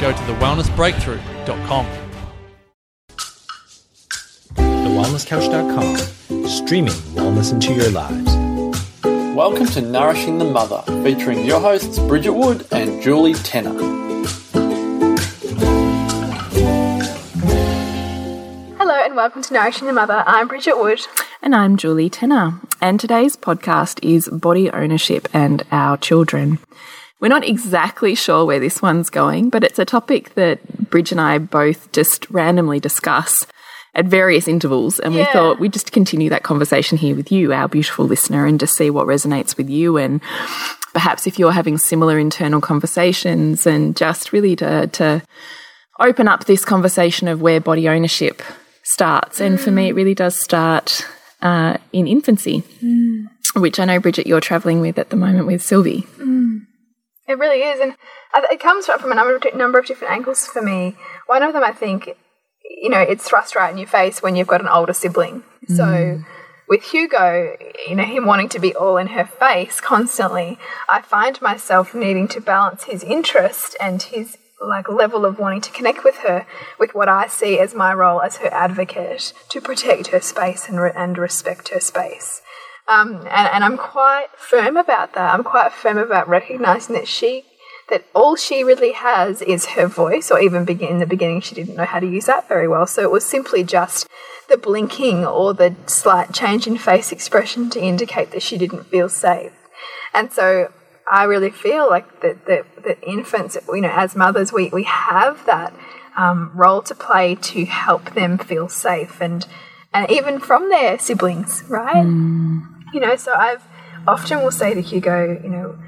go to thewellnessbreakthrough.com. TheWellnessCouch.com, streaming wellness into your lives. Welcome to Nourishing the Mother, featuring your hosts Bridget Wood and Julie Tenner. Hello and welcome to Nourishing the Mother. I'm Bridget Wood. And I'm Julie Tenner. And today's podcast is body ownership and our children. We're not exactly sure where this one's going, but it's a topic that Bridge and I both just randomly discuss at various intervals. And Yeah. we thought we'd just continue that conversation here with you, our beautiful listener, and just see what resonates with you. And perhaps if you're having similar internal conversations, and just really to, to open up this conversation of where body ownership starts. And for me, it mm. really does start uh, in infancy, mm. which I know, Bridget, you're travelling with at the moment with Sylvie. Mm. It really is, and it comes from a number of, number of different angles for me. One of them, I think, you know, it's thrust right in your face when you've got an older sibling. So mm. with Hugo, you know, him wanting to be all in her face constantly, I find myself needing to balance his interest and his like level of wanting to connect with her with what I see as my role as her advocate to protect her space and, re- and respect her space. Um, and, and I'm quite firm about that. I'm quite firm about recognizing that she, that all she really has is her voice, or even begin, in the beginning, she didn't know how to use that very well. So it was simply just the blinking or the slight change in face expression to indicate that she didn't feel safe. And so I really feel like that, that, that infants, you know, as mothers, we, we have that um, role to play to help them feel safe and, and even from their siblings, right? You know, so I've often will say to Hugo, you know,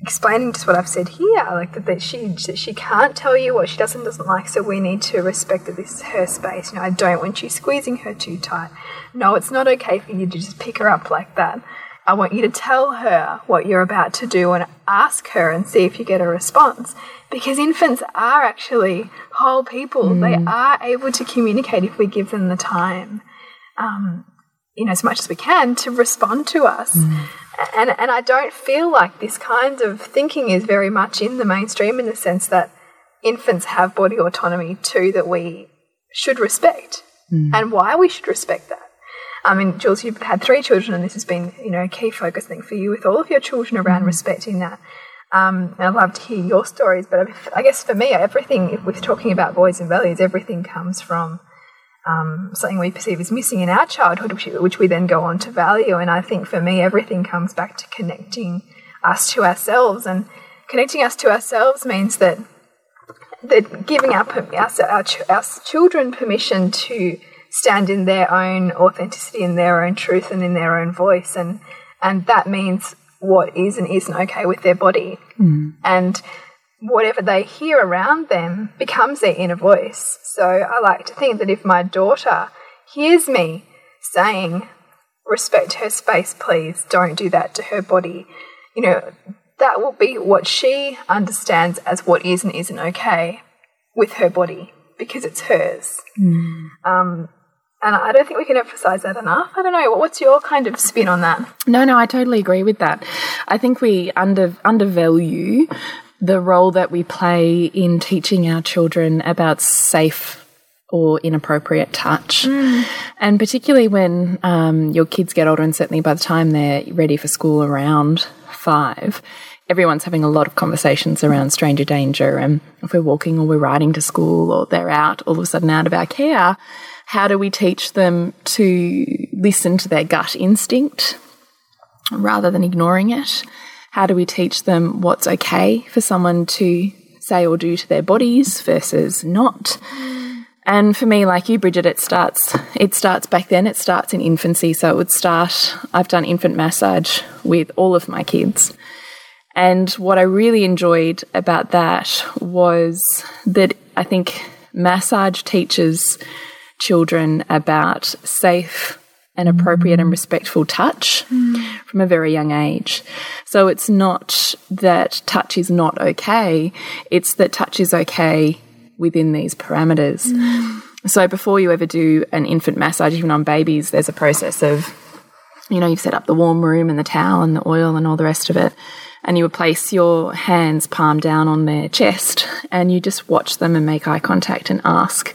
explaining just what I've said here, like that, that she that she can't tell you what she does and doesn't like, so we need to respect that this is her space. You know, I don't want you squeezing her too tight. No, it's not okay for you to just pick her up like that. I want you to tell her what you're about to do and ask her and see if you get a response. Because infants are actually whole people. They are able to communicate if we give them the time um, you know, as much as we can to respond to us. Mm. And, and I don't feel like this kind of thinking is very much in the mainstream in the sense that infants have body autonomy too that we should respect mm. and why we should respect that. I mean, Jules, you've had three children, and this has been, you know, a key focus thing for you with all of your children around mm. respecting that. Um, I'd love to hear your stories, but I guess for me, everything, if we're talking about boys and values, everything comes from um, something we perceive as missing in our childhood, which, which we then go on to value. And I think for me, everything comes back to connecting us to ourselves. And connecting us to ourselves means that that giving our, our, ch- our children permission to stand in their own authenticity, in their own truth, and in their own voice. And, and that means what is and isn't okay with their body. And whatever they hear around them becomes their inner voice. So I like to think that if my daughter hears me saying, respect her space, please, don't do that to her body, you know, that will be what she understands as what is and isn't okay with her body. because it's hers. Um, and I don't think we can emphasize that enough. I don't know. What's your kind of spin on that? No, no, I totally agree with that. I think we under undervalue the role that we play in teaching our children about safe or inappropriate touch. And particularly when um, your kids get older, and certainly by the time they're ready for school around five, everyone's having a lot of conversations around stranger danger. And if we're walking or we're riding to school or they're out all of a sudden out of our care, how do we teach them to listen to their gut instinct rather than ignoring it? How do we teach them what's okay for someone to say or do to their bodies versus not? And for me, like you, Bridget, it starts it starts back then, it starts in infancy. So it would start I've done infant massage with all of my kids. And what I really enjoyed about that was that I think massage teaches children about safe and appropriate and mm. respectful touch mm. From a very young age. So it's not that touch is not okay, it's that touch is okay within these parameters. Mm. So before you ever do an infant massage, even on babies, there's a process of, you know, you've set up the warm room and the towel and the oil and all the rest of it. And you would place your hands palm down on their chest and you just watch them and make eye contact and ask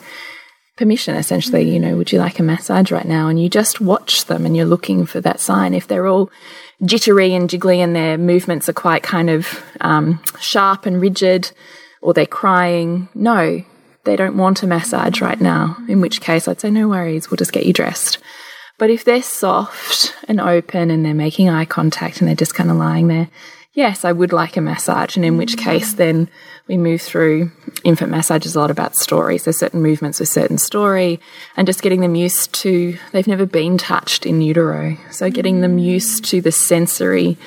permission essentially, you know, would you like a massage right now? And you just watch them and you're looking for that sign. If they're all jittery and jiggly and their movements are quite kind of um, sharp and rigid, or they're crying, no, they don't want a massage right now. In which case, I'd say, no worries, we'll just get you dressed. But if they're soft and open and they're making eye contact and they're just kind of lying there, yes, I would like a massage. And in which case, then we move through infant massage is a lot about stories. There's certain movements with certain story and just getting them used to, they've never been touched in utero. So getting them used to the sensory,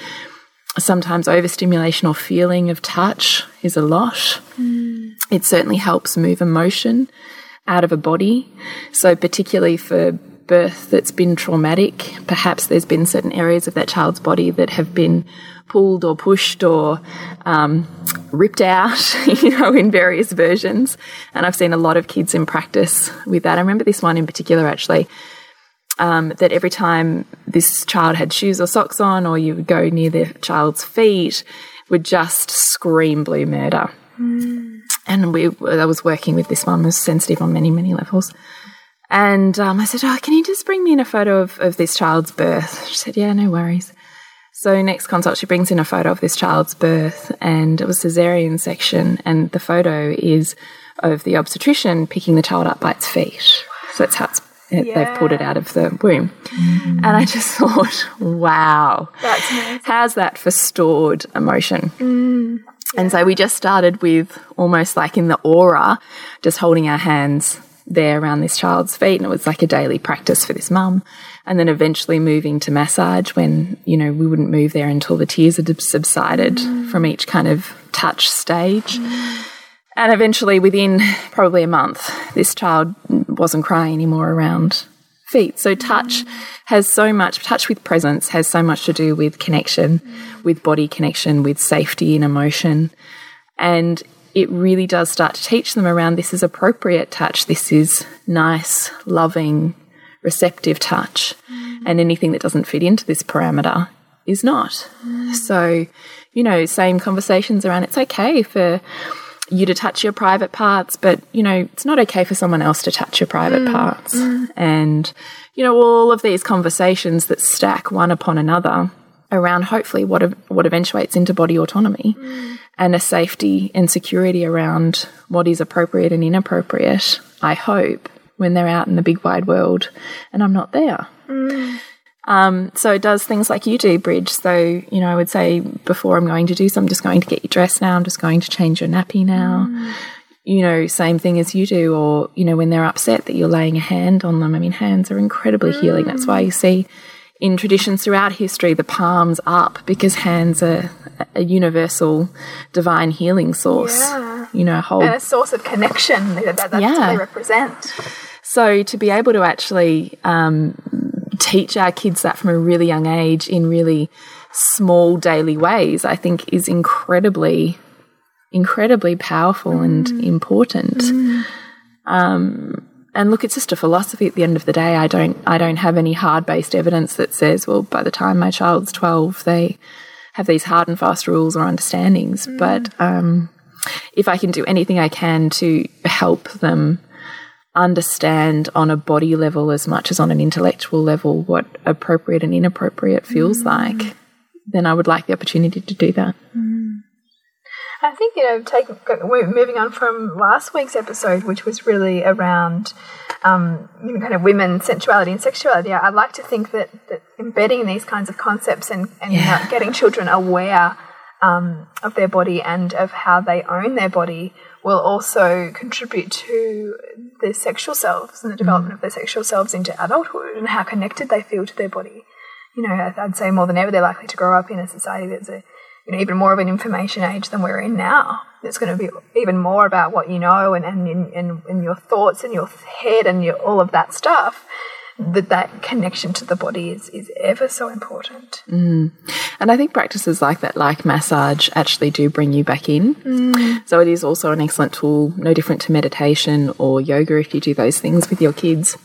sometimes overstimulation or feeling of touch is a lot. Hmm. It certainly helps move emotion out of a body. So, particularly for birth that's been traumatic, perhaps there's been certain areas of that child's body that have been pulled or pushed or um, ripped out, you know, in various versions. And I've seen a lot of kids in practice with that. I remember this one in particular actually. Um, that every time this child had shoes or socks on, or you would go near the child's feet, would just scream blue murder. And we, I was working with this one, was sensitive on many, many levels. And um, I said, Oh, can you just bring me in a photo of, of this child's birth? She said, Yeah, no worries. So, next consult, she brings in a photo of this child's birth, and it was cesarean section. And the photo is of the obstetrician picking the child up by its feet. So, that's how it's, it, they've pulled it out of the womb. And I just thought, wow, That's how's that for stored emotion? Mm, and so we just started with almost like in the aura, just holding our hands there around this child's feet. And it was like a daily practice for this mum. And then eventually moving to massage when, you know, we wouldn't move there until the tears had subsided mm. from each kind of touch stage. And eventually, within probably a month, this child wasn't crying anymore around feet. So, touch has so much, touch with presence has so much to do with connection, with body connection, with safety and emotion. And it really does start to teach them around this is appropriate touch, this is nice, loving, receptive touch. And anything that doesn't fit into this parameter is not. So, you know, same conversations around it's okay for you to touch your private parts, but you know, it's not okay for someone else to touch your private mm, parts. Mm. And, you know, all of these conversations that stack one upon another around hopefully what what eventuates into body autonomy mm. and a safety and security around what is appropriate and inappropriate, I hope, when they're out in the big wide world and I'm not there. Um, so it does things like you do, Bridge. So, you know, I would say before I'm going to do something, I'm just going to get you dressed now. I'm just going to change your nappy now. You know, same thing as you do. Or, you know, when they're upset that you're laying a hand on them. I mean, hands are incredibly healing. That's why you see in traditions throughout history the palms up because hands are a universal divine healing source. Yeah. You know, hold And a source of connection that, that, that's Yeah. what they represent. So to be able to actually um, teach our kids that from a really young age in really small daily ways, I think is incredibly, incredibly powerful and important. Um, and look, it's just a philosophy at the end of the day. I don't, I don't have any hard based evidence that says, well, by the time my child's 12, they have these hard and fast rules or understandings. Mm. But um, if I can do anything I can to help them understand on a body level as much as on an intellectual level what appropriate and inappropriate feels mm. like, then I would like the opportunity to do that. Mm. I think, you know, take, moving on from last week's episode, which was really around um, you know, kind of women's sensuality and sexuality, I'd like to think that, that embedding these kinds of concepts and, and yeah. getting children aware um, of their body and of how they own their body will also contribute to their sexual selves and the development mm. of their sexual selves into adulthood and how connected they feel to their body. You know, I'd say more than ever they're likely to grow up in a society that's a you know, even more of an information age than we're in now. It's going to be even more about what you know and, and, and, and your thoughts and your head and your, all of that stuff that that connection to the body is, is ever so important. Mm. And I think practices like that, like massage, actually do bring you back in. Mm. So it is also an excellent tool, no different to meditation or yoga if you do those things with your kids.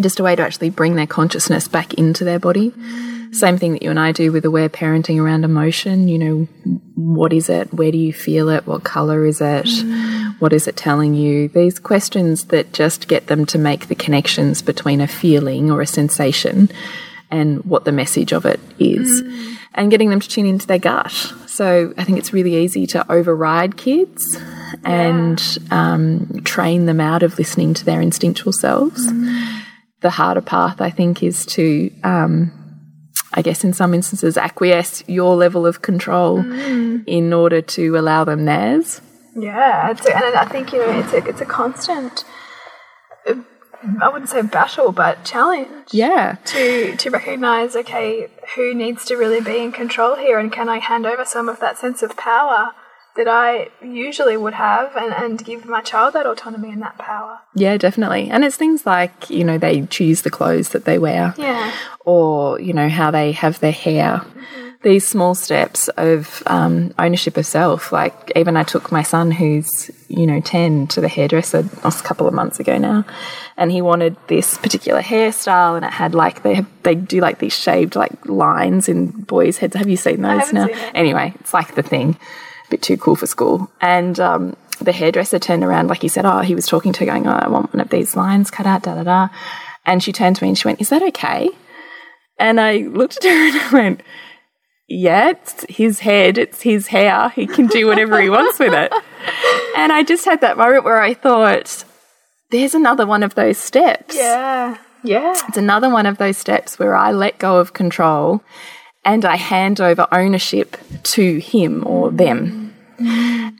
Just a way to actually bring their consciousness back into their body. Mm same thing that you and I do with aware parenting around emotion. You know, what is it? Where do you feel it? What color is it? Mm. What is it telling you? These questions that just get them to make the connections between a feeling or a sensation and what the message of it is, mm. and getting them to tune into their gut. So I think it's really easy to override kids and um, train them out of listening to their instinctual selves. Mm. The harder path, I think, is to um, I guess in some instances, acquiesce your level of control mm. in order to allow them theirs. Yeah, and I think you know it's a it's a constant. I wouldn't say battle, but challenge. Yeah. To to recognize, okay, who needs to really be in control here, and can I hand over some of that sense of power that I usually would have and, and give my child that autonomy and that power. Yeah, definitely. And it's things like, you know, they choose the clothes that they wear. Yeah. Or, you know, how they have their hair. Mm -hmm. These small steps of um, ownership of self. Like, even I took my son, who's, you know, 10, to the hairdresser a couple of months ago now. And he wanted this particular hairstyle, and it had like, they, have, they do like these shaved like lines in boys' heads. Have you seen those now? Seen anyway, it's like the thing bit too cool for school. And um, the hairdresser turned around, like he said, oh, he was talking to her, going, oh, I want one of these lines cut out, da da da. And she turned to me and she went, Is that okay? And I looked at her and I went, Yeah, it's his head, it's his hair. He can do whatever he wants with it. And I just had that moment where I thought, There's another one of those steps. Yeah. Yeah. It's another one of those steps where I let go of control and I hand over ownership to him or them.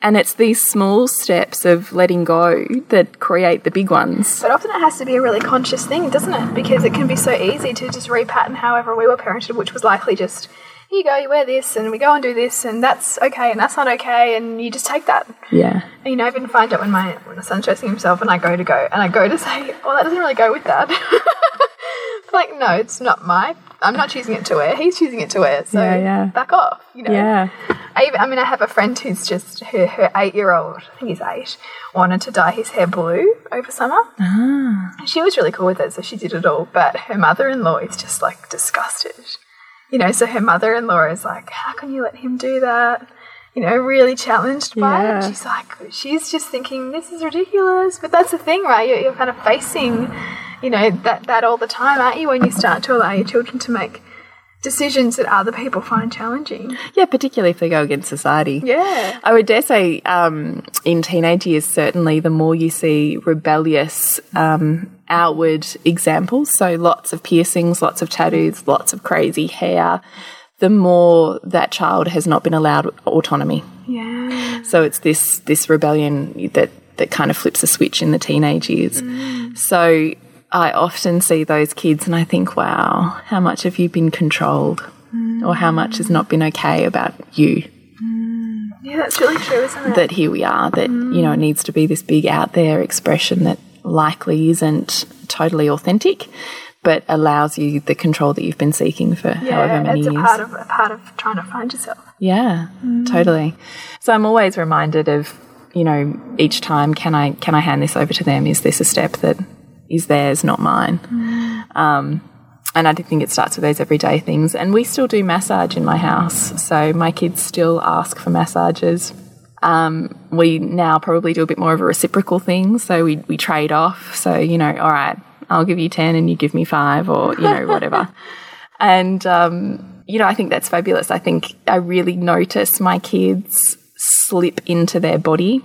And it's these small steps of letting go that create the big ones. But often it has to be a really conscious thing, doesn't it? Because it can be so easy to just repattern however we were parented, which was likely just, here you go, you wear this, and we go and do this, and that's okay, and that's not okay, and you just take that. Yeah. And, you know, I even find it when my, when my son's dressing himself and I go to go, and I go to say, well, that doesn't really go with that. like, no, it's not my I'm not choosing it to wear. He's choosing it to wear. So yeah, yeah. back off. You know. Yeah. I, even, I mean, I have a friend who's just her, her eight year old. I think he's eight. Wanted to dye his hair blue over summer. Ah. She was really cool with it, so she did it all. But her mother in law is just like disgusted. You know, so her mother in law is like, "How can you let him do that?" you know, really challenged by yeah. it. She's like, she's just thinking, this is ridiculous. But that's the thing, right? You're, you're, kind of facing you know that that all the time, aren't you? When you start to allow your children to make decisions that other people find challenging. Yeah, particularly if they go against society. Yeah. I would dare say um, in teenage years, certainly, the more you see rebellious um, outward examples, so lots of piercings, lots of tattoos, lots of crazy hair, the more that child has not been allowed autonomy. Yeah. So it's this this rebellion that that kind of flips a switch in the teenage years. Mm. So I often see those kids and I think, wow, how much have you been controlled? Mm. Or how much has not been okay about you? Mm. Yeah, that's really true, isn't it? That here we are, that, mm. you know, it needs to be this big out there expression that likely isn't totally authentic, but allows you the control that you've been seeking for yeah, however many it's years. a part of a part of trying to find yourself. Yeah, mm. totally. So I'm always reminded of you know, each time, can I can I hand this over to them? Is this a step that is theirs, not mine? Um, and I think it starts with those everyday things. And we still do massage in my house, so my kids still ask for massages. Um, we now probably do a bit more of a reciprocal thing, so we we trade off. So you know, all right, I'll give you ten and you give me five, or you know, whatever. and um, you know, I think that's fabulous. I think I really notice my kids slip into their body.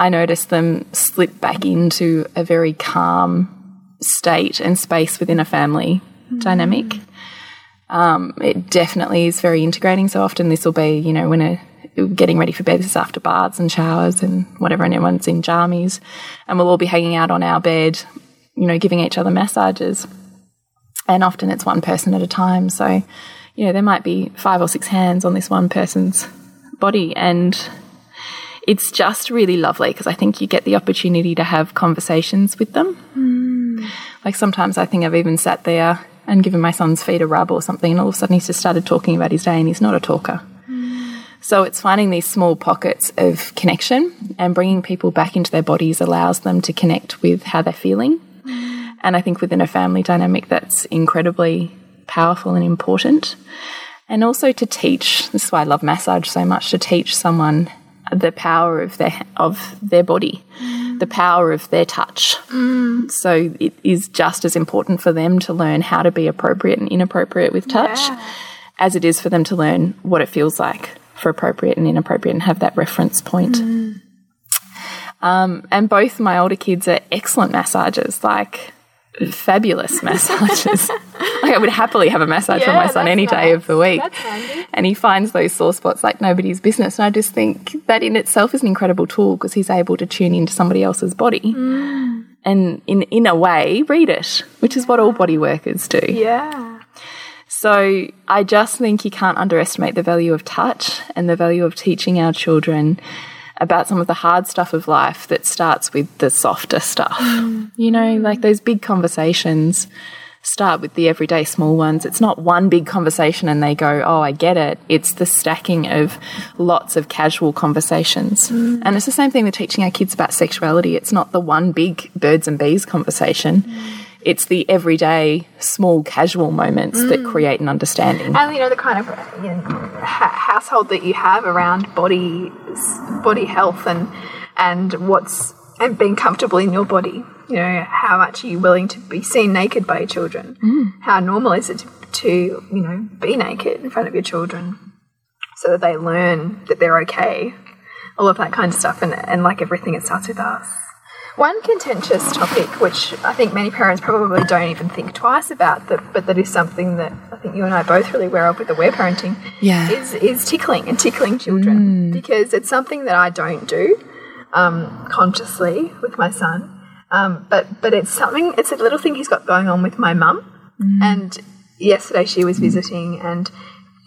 I notice them slip back into a very calm state and space within a family dynamic. Um, it definitely is very integrating. So often this will be, you know, when a getting ready for bed, this is after baths and showers and whatever, and everyone's in jammies, and we'll all be hanging out on our bed, you know, giving each other massages. And often it's one person at a time. So, you know, there might be five or six hands on this one person's body, and it's just really lovely because I think you get the opportunity to have conversations with them. Hmm. Like sometimes I think I've even sat there and given my son's feet a rub or something, and all of a sudden he's just started talking about his day, and he's not a talker. Hmm. So it's finding these small pockets of connection and bringing people back into their bodies allows them to connect with how they're feeling. Hmm. And I think within a family dynamic, that's incredibly powerful and important. And also to teach, this is why I love massage so much, to teach someone the power of their of their body, the power of their touch. So it is just as important for them to learn how to be appropriate and inappropriate with touch as it is for them to learn what it feels like for appropriate and inappropriate and have that reference point. Um, and both my older kids are excellent massagers, like fabulous massages. like I would happily have a massage for my son any day of the week. And he finds those sore spots like nobody's business. And I just think that in itself is an incredible tool because he's able to tune into somebody else's body Mm. and, in, in a way, read it, which is what all body workers do. Yeah. So I just think you can't underestimate the value of touch and the value of teaching our children about some of the hard stuff of life that starts with the softer stuff. You know, like those big conversations start with the everyday small ones. It's not one big conversation and they go, oh, I get it. It's the stacking of lots of casual conversations. Mm. And it's the same thing with teaching our kids about sexuality. It's not the one big birds and bees conversation. Mm. It's the everyday, small, casual moments that mm. create an understanding. And you know the kind of you know, ha household that you have around body body health and and what's and being comfortable in your body. You know how much are you willing to be seen naked by your children? Mm. How normal is it to, to you know be naked in front of your children so that they learn that they're okay. All of that kind of stuff, and and like everything, it starts with us. One contentious topic, which I think many parents probably don't even think twice about, that, but that is something that I think you and I are both really aware of with the aware parenting, Yeah. is, is tickling and tickling children. Because it's something that I don't do um, consciously with my son. Um, but, but it's something, it's a little thing he's got going on with my mum. And yesterday she was visiting and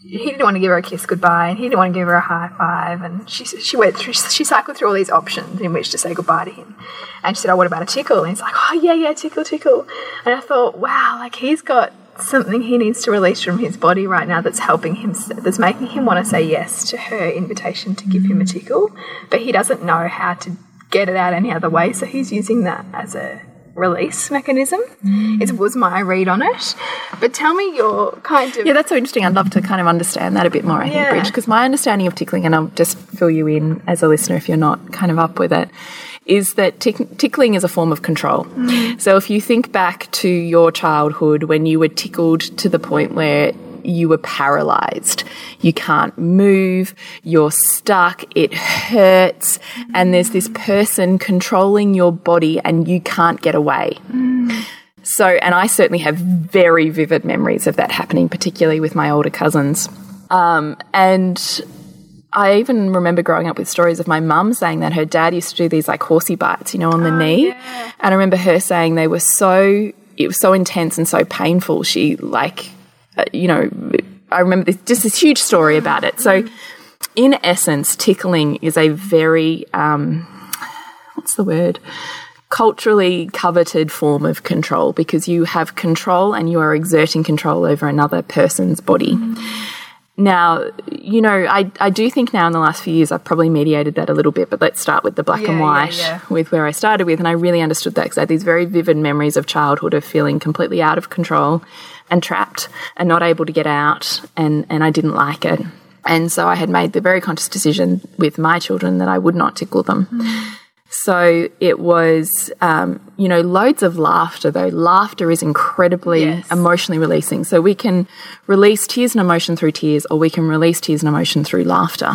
he didn't want to give her a kiss goodbye and he didn't want to give her a high five and she she went through she cycled through all these options in which to say goodbye to him. And she said oh what about a tickle? And he's like oh yeah yeah tickle tickle. And I thought wow like he's got something he needs to release from his body right now that's helping him that's making him want to say yes to her invitation to give him a tickle. But he doesn't know how to get it out any other way so he's using that as a release mechanism mm. it was my read on it but tell me your kind of Yeah, that's so interesting. I'd love to kind of understand that a bit more, I think, Yeah. Bridge, because my understanding of tickling, and I'll just fill you in as a listener if you're not kind of up with it, is that tick tickling is a form of control. Mm. So if you think back to your childhood when you were tickled to the point where you were paralyzed, you can't move, you're stuck, it hurts, and there's this person controlling your body and you can't get away. So, and I certainly have very vivid memories of that happening, particularly with my older cousins. Um, and I even remember growing up with stories of my mum saying that her dad used to do these like horsey bites, you know, on the knee. And I remember her saying they were so, it was so intense and so painful. She like, you know, I remember this, just this huge story about it. So, in essence, tickling is a very, um, what's the word? culturally coveted form of control because you have control and you are exerting control over another person's body. Now, you know, I, I do think now in the last few years I've probably mediated that a little bit, but let's start with the black Yeah, and yeah, white yeah. with where I started with. And I really understood that because I had these very vivid memories of childhood of feeling completely out of control and trapped and not able to get out. And, and I didn't like it. And so I had made the very conscious decision with my children that I would not tickle them. So it was, um, you know, loads of laughter, though. Laughter is incredibly Yes. emotionally releasing. So we can release tears and emotion through tears, or we can release tears and emotion through laughter.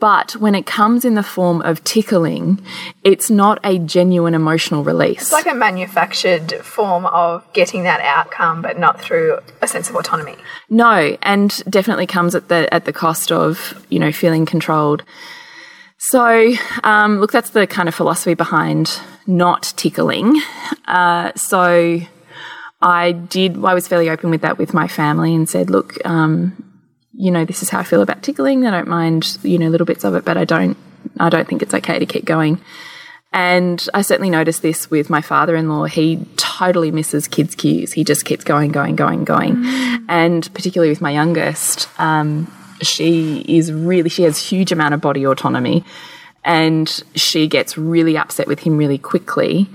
But when it comes in the form of tickling, it's not a genuine emotional release. It's like a manufactured form of getting that outcome, but not through a sense of autonomy. No, and definitely comes at the at the cost of you know feeling controlled. So, um, look, that's the kind of philosophy behind not tickling. Uh, so, I did. I was fairly open with that with my family and said, look, um, you know, this is how I feel about tickling. I don't mind, you know, little bits of it, but I don't. I don't think it's okay to keep going. And I certainly noticed this with my father in law. He totally misses kids' cues. He just keeps going, going, going, going. And particularly with my youngest, um, she is really, she has huge amount of body autonomy and she gets really upset with him really quickly.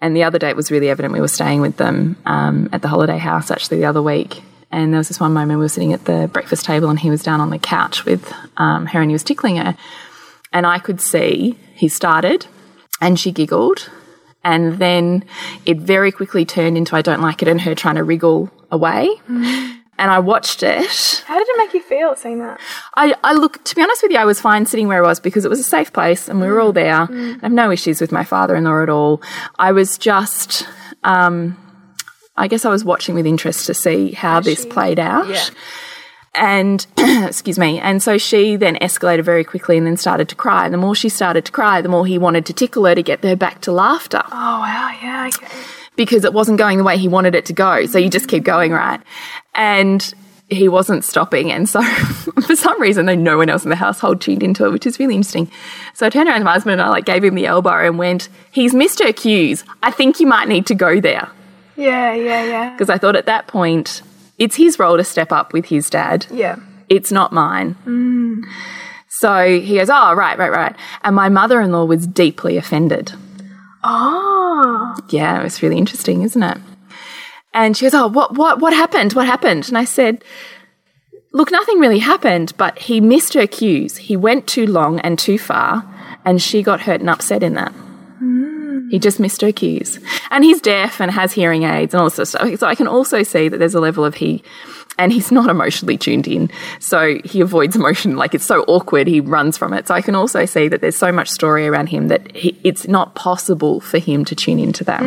And the other day it was really evident we were staying with them um, at the holiday house actually the other week. And there was this one moment we were sitting at the breakfast table and he was down on the couch with um, her and he was tickling her. And I could see he started and she giggled. And then it very quickly turned into I don't like it and her trying to wriggle away. And I watched it. How did it make you feel seeing that? I, I look, to be honest with you, I was fine sitting where I was because it was a safe place and we were all there. I have no issues with my father in law at all. I was just, um, I guess I was watching with interest to see how this played out. Yeah. And, excuse me, and so she then escalated very quickly and then started to cry. And the more she started to cry, the more he wanted to tickle her to get her back to laughter Oh wow, yeah, okay. because it wasn't going the way he wanted it to go. So you just keep going, right? And he wasn't stopping. And so for some reason, though, no one else in the household tuned into it, which is really interesting. So I turned around to my husband and I like gave him the elbow and went, he's missed her cues. I think you might need to go there. Yeah, yeah, yeah. Because I thought at that point, it's his role to step up with his dad. Yeah. It's not mine. Mm. So he goes, Oh, right, right, right. And my mother in law was deeply offended. Oh. Yeah, it was really interesting, isn't it? And she goes, "Oh, what, what, what happened? What happened?" And I said, "Look, nothing really happened, but he missed her cues. He went too long and too far, and she got hurt and upset in that. He just missed her cues, and he's deaf and has hearing aids and all this stuff. So I can also see that there's a level of he." And he's not emotionally tuned in. So he avoids emotion. Like it's so awkward, he runs from it. So I can also see that there's so much story around him that he, it's not possible for him to tune into that.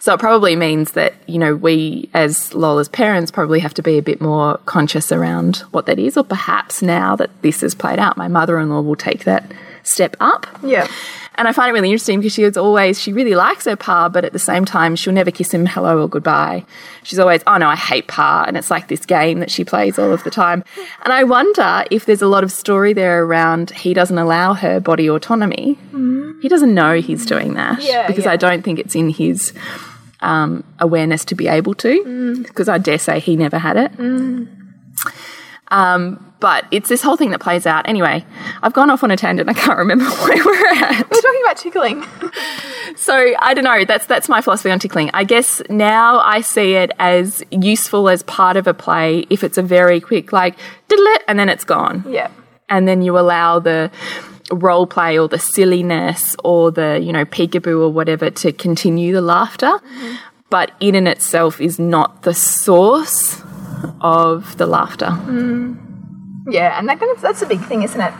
So it probably means that, you know, we as Lola's parents probably have to be a bit more conscious around what that is, or perhaps now that this has played out, my mother in law will take that step up. Yeah. And I find it really interesting because she is always, she really likes her pa, but at the same time, she'll never kiss him hello or goodbye. She's always, oh no, I hate pa. And it's like this game that she plays all of the time. And I wonder if there's a lot of story there around he doesn't allow her body autonomy. Mm. He doesn't know he's doing that Yeah, because yeah. I don't think it's in his um, awareness to be able to, mm. because I dare say he never had it. Mm. Um, but it's this whole thing that plays out. Anyway, I've gone off on a tangent. I can't remember where we're at. We're talking about tickling. So I don't know. That's that's my philosophy on tickling. I guess now I see it as useful as part of a play if it's a very quick like diddle it and then it's gone yeah. and then you allow the role play or the silliness or the you know peekaboo or whatever to continue the laughter but in and itself is not the source of the laughter mm. Yeah, and that, that's, that's a big thing, isn't it?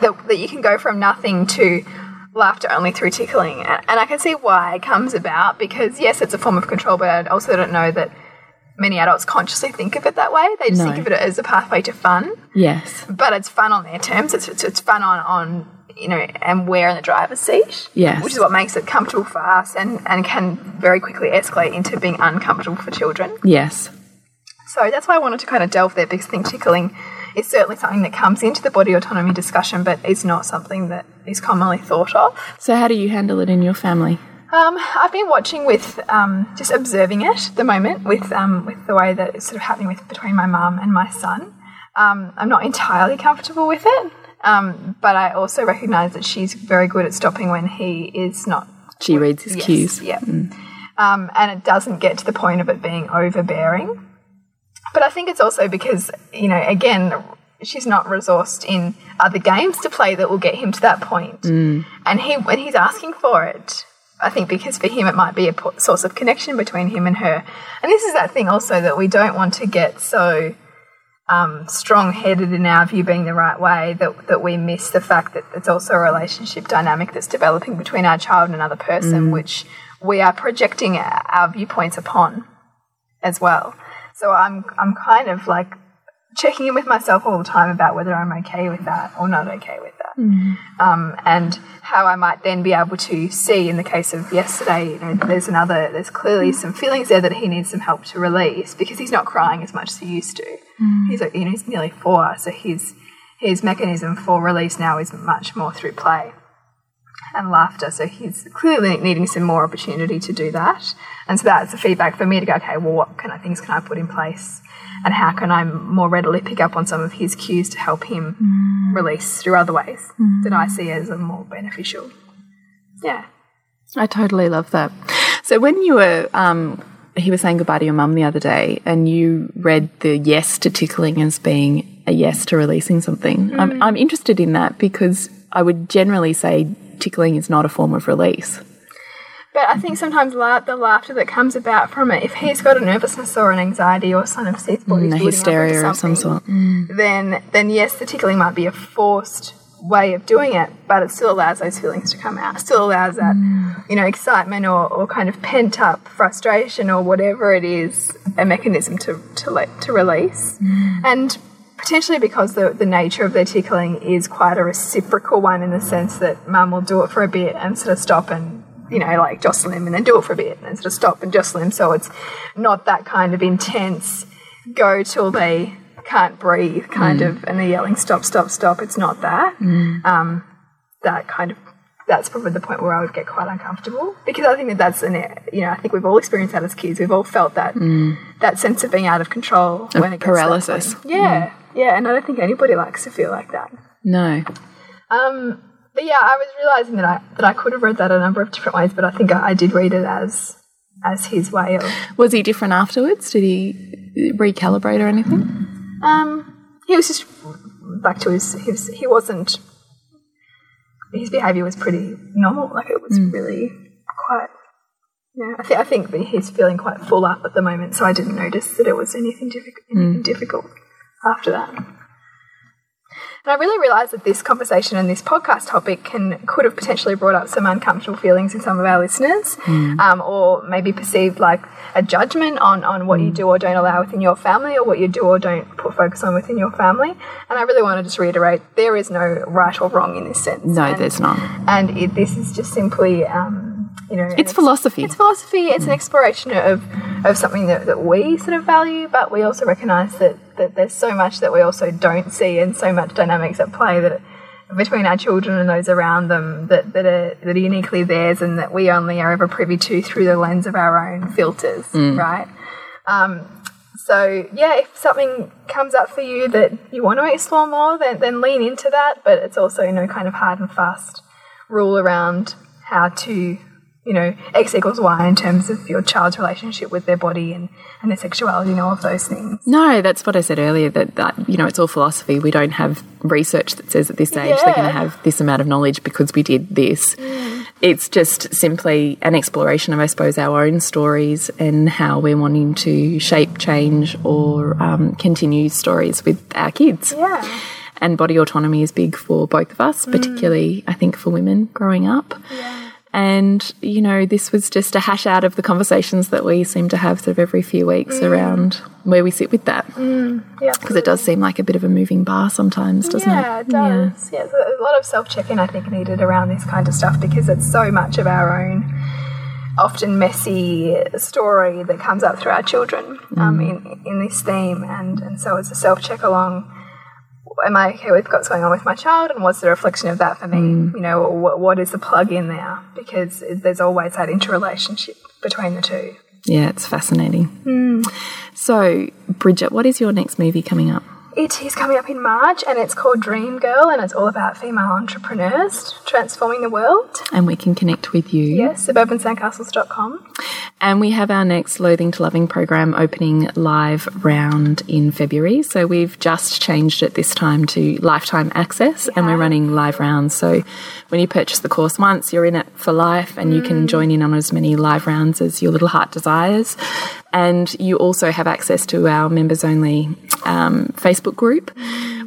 That, that you can go from nothing to laughter only through tickling. And, and I can see why it comes about because, yes, it's a form of control, but I also don't know that many adults consciously think of it that way. They just No. think of it as a pathway to fun, yes but it's fun on their terms. It's, it's, it's fun on, on, you know, and we're in the driver's seat. Yes. Which is what makes it comfortable for us and, and can very quickly escalate into being uncomfortable for children. yes So that's why I wanted to kind of delve there because I think tickling is certainly something that comes into the body autonomy discussion, but it's not something that is commonly thought of. so how do you handle it in your family Um, I've been watching with um, just observing it at the moment with um, with the way that it's sort of happening with between my mum and my son. Um, I'm not entirely comfortable with it, um, but I also recognise that she's very good at stopping when he is not. She reads his Yes, cues. Yeah, um, and it doesn't get to the point of it being overbearing. But I think it's also because you know again she's not resourced in other games to play that will get him to that point. and he when he's asking for it. I think because for him it might be a source of connection between him and her. And this is that thing also that we don't want to get so um, strong headed in our view being the right way that, that we miss the fact that it's also a relationship dynamic that's developing between our child and another person, which we are projecting our, our viewpoints upon as well. So I'm, I'm kind of like checking in with myself all the time about whether I'm okay with that or not okay with that. Um, and how I might then be able to see in the case of yesterday, you know, there's another, there's clearly some feelings there that he needs some help to release because he's not crying as much as he used to. He's, like, you know, he's nearly four, so his, his mechanism for release now is much more through play and laughter. So he's clearly needing some more opportunity to do that. And so that's the feedback for me to go, okay, well, what kind of things can I put in place? And how can I more readily pick up on some of his cues to help him mm. release through other ways mm. that I see as a more beneficial? Yeah. I totally love that. So when you were, um, he was saying goodbye to your mum the other day, and you read the yes to tickling as being a yes to releasing something. I'm, mm. I'm interested in that because I would generally say tickling is not a form of release. But I think sometimes la the laughter that comes about from it, if he's got a nervousness or an anxiety or some of his body's Mm, a building up into hysteria of some sort. then then yes, the tickling might be a forced way of doing it, but it still allows those feelings to come out. Still allows that, you know, excitement or, or kind of pent up frustration or whatever it is, a mechanism to to let to release. And potentially because the, the nature of their tickling is quite a reciprocal one in the sense that mum will do it for a bit and sort of stop and you know like jostle him and then do it for a bit and sort of stop and jostle him so it's not that kind of intense go till they can't breathe kind mm. of and they're yelling stop stop stop. It's not that. Mm. Um, that kind of that's probably the point where I would get quite uncomfortable because I think that that's an you know I think we've all experienced that as kids. We've all felt that mm. that sense of being out of control when it gets to that paralysis. yeah yeah and I don't think anybody likes to feel like that No. um, but yeah, I was realizing that I that I could have read that a number of different ways, but I think I, I did read it as as his way of. Was he different afterwards? Did he recalibrate or anything? Um, he was just back to his his. He wasn't. His behaviour was pretty normal. Like it was really quite. Yeah, I think I think that he's feeling quite full up at the moment, so I didn't notice that it was anything difficult. Anything difficult after that. And I really realised that this conversation and this podcast topic can could have potentially brought up some uncomfortable feelings in some of our listeners, um, or maybe perceived like a judgment on, on what you do or don't allow within your family, or what you do or don't put focus on within your family. And I really want to just reiterate there is no right or wrong in this sense. No, And- there's not. And it, this is just simply. Um, you know, an It's philosophy. It's philosophy. It's an exploration of of something that, that we sort of value, but we also recognise that, that there's so much that we also don't see, and so much dynamics at play that between our children and those around them that, that are that are uniquely theirs, and that we only are ever privy to through the lens of our own filters, right? Um, so yeah, if something comes up for you that you want to explore more, then then lean into that. But it's also no kind of hard and fast rule around how to you know, X equals Y in terms of your child's relationship with their body and, and their sexuality and all of those things. No, that's what I said earlier. That that you know, it's all philosophy. We don't have research that says at this age they're going to have this amount of knowledge because we did this. It's just simply an exploration of, I suppose, our own stories and how we're wanting to shape, change, or um, continue stories with our kids. Yeah. And body autonomy is big for both of us, particularly I think for women growing up. And, you know, this was just a hash out of the conversations that we seem to have sort of every few weeks mm. around where we sit with that. Mm. Yeah. Because it does seem like a bit of a moving bar sometimes, doesn't yeah, it? it does. Yeah, there's a lot of self check-in I think needed around this kind of stuff because it's so much of our own often messy story that comes up through our children um, mm. in in this theme, and and so it's a self check along am I okay with what's going on with my child, and what's the reflection of that for me? Mm. You know, what, what is the plug in there? Because there's always that interrelationship between the two. Yeah, it's fascinating. Mm. So, Bridget, what is your next movie coming up? It is coming up in March, and it's called Dream Girl, and it's all about female entrepreneurs transforming the world. And we can connect with you. Yes, suburbansandcastles.com. And we have our next Loathing to Loving program opening live round in February. So we've just changed it this time to lifetime access and we're running live rounds. So when you purchase the course once, you're in it for life and you can mm. join in on as many live rounds as your little heart desires. And you also have access to our members only um, Facebook group,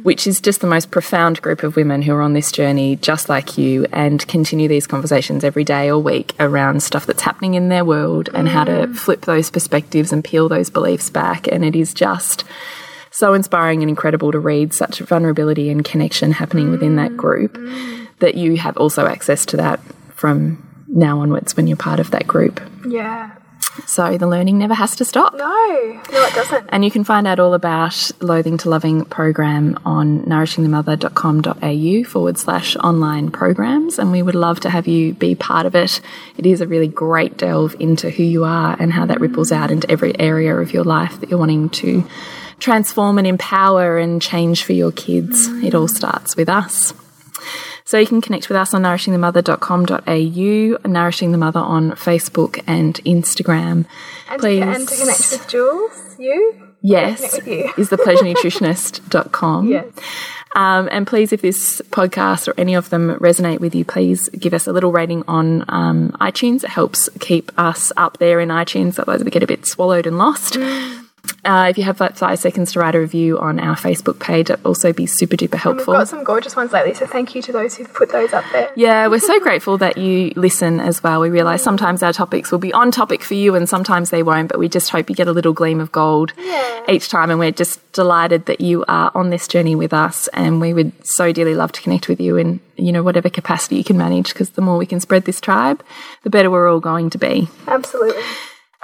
which is just the most profound group of women who are on this journey just like you and continue these conversations every day or week around stuff that's happening in their world and how to flip those perspectives and peel those beliefs back. And it is just so inspiring and incredible to read such vulnerability and connection happening within that group that you have also access to that from now onwards when you're part of that group. Yeah. So the learning never has to stop. No, no, it doesn't. And you can find out all about Loathing to Loving program on nourishingthemother.com.au forward slash online programs. And we would love to have you be part of it. It is a really great delve into who you are and how that ripples out into every area of your life that you're wanting to transform and empower and change for your kids. It all starts with us. So you can connect with us on nourishingthemother.com.au, Nourishing the Mother on Facebook and Instagram. And, Please. To, and to connect with Jules, you? Yes, you. is thepleasurenutritionist.com. Yes. Um, and please, if this podcast or any of them resonate with you, please give us a little rating on um, iTunes. It helps keep us up there in iTunes, otherwise we get a bit swallowed and lost. Uh, if you have like five seconds to write a review on our Facebook page, that'd also be super duper helpful. We've got some gorgeous ones lately, so thank you to those who've put those up there. Yeah, we're so grateful that you listen as well. We realise sometimes our topics will be on topic for you and sometimes they won't, but we just hope you get a little gleam of gold each time. And we're just delighted that you are on this journey with us. And we would so dearly love to connect with you in, you know, whatever capacity you can manage, because the more we can spread this tribe, the better we're all going to be. Absolutely.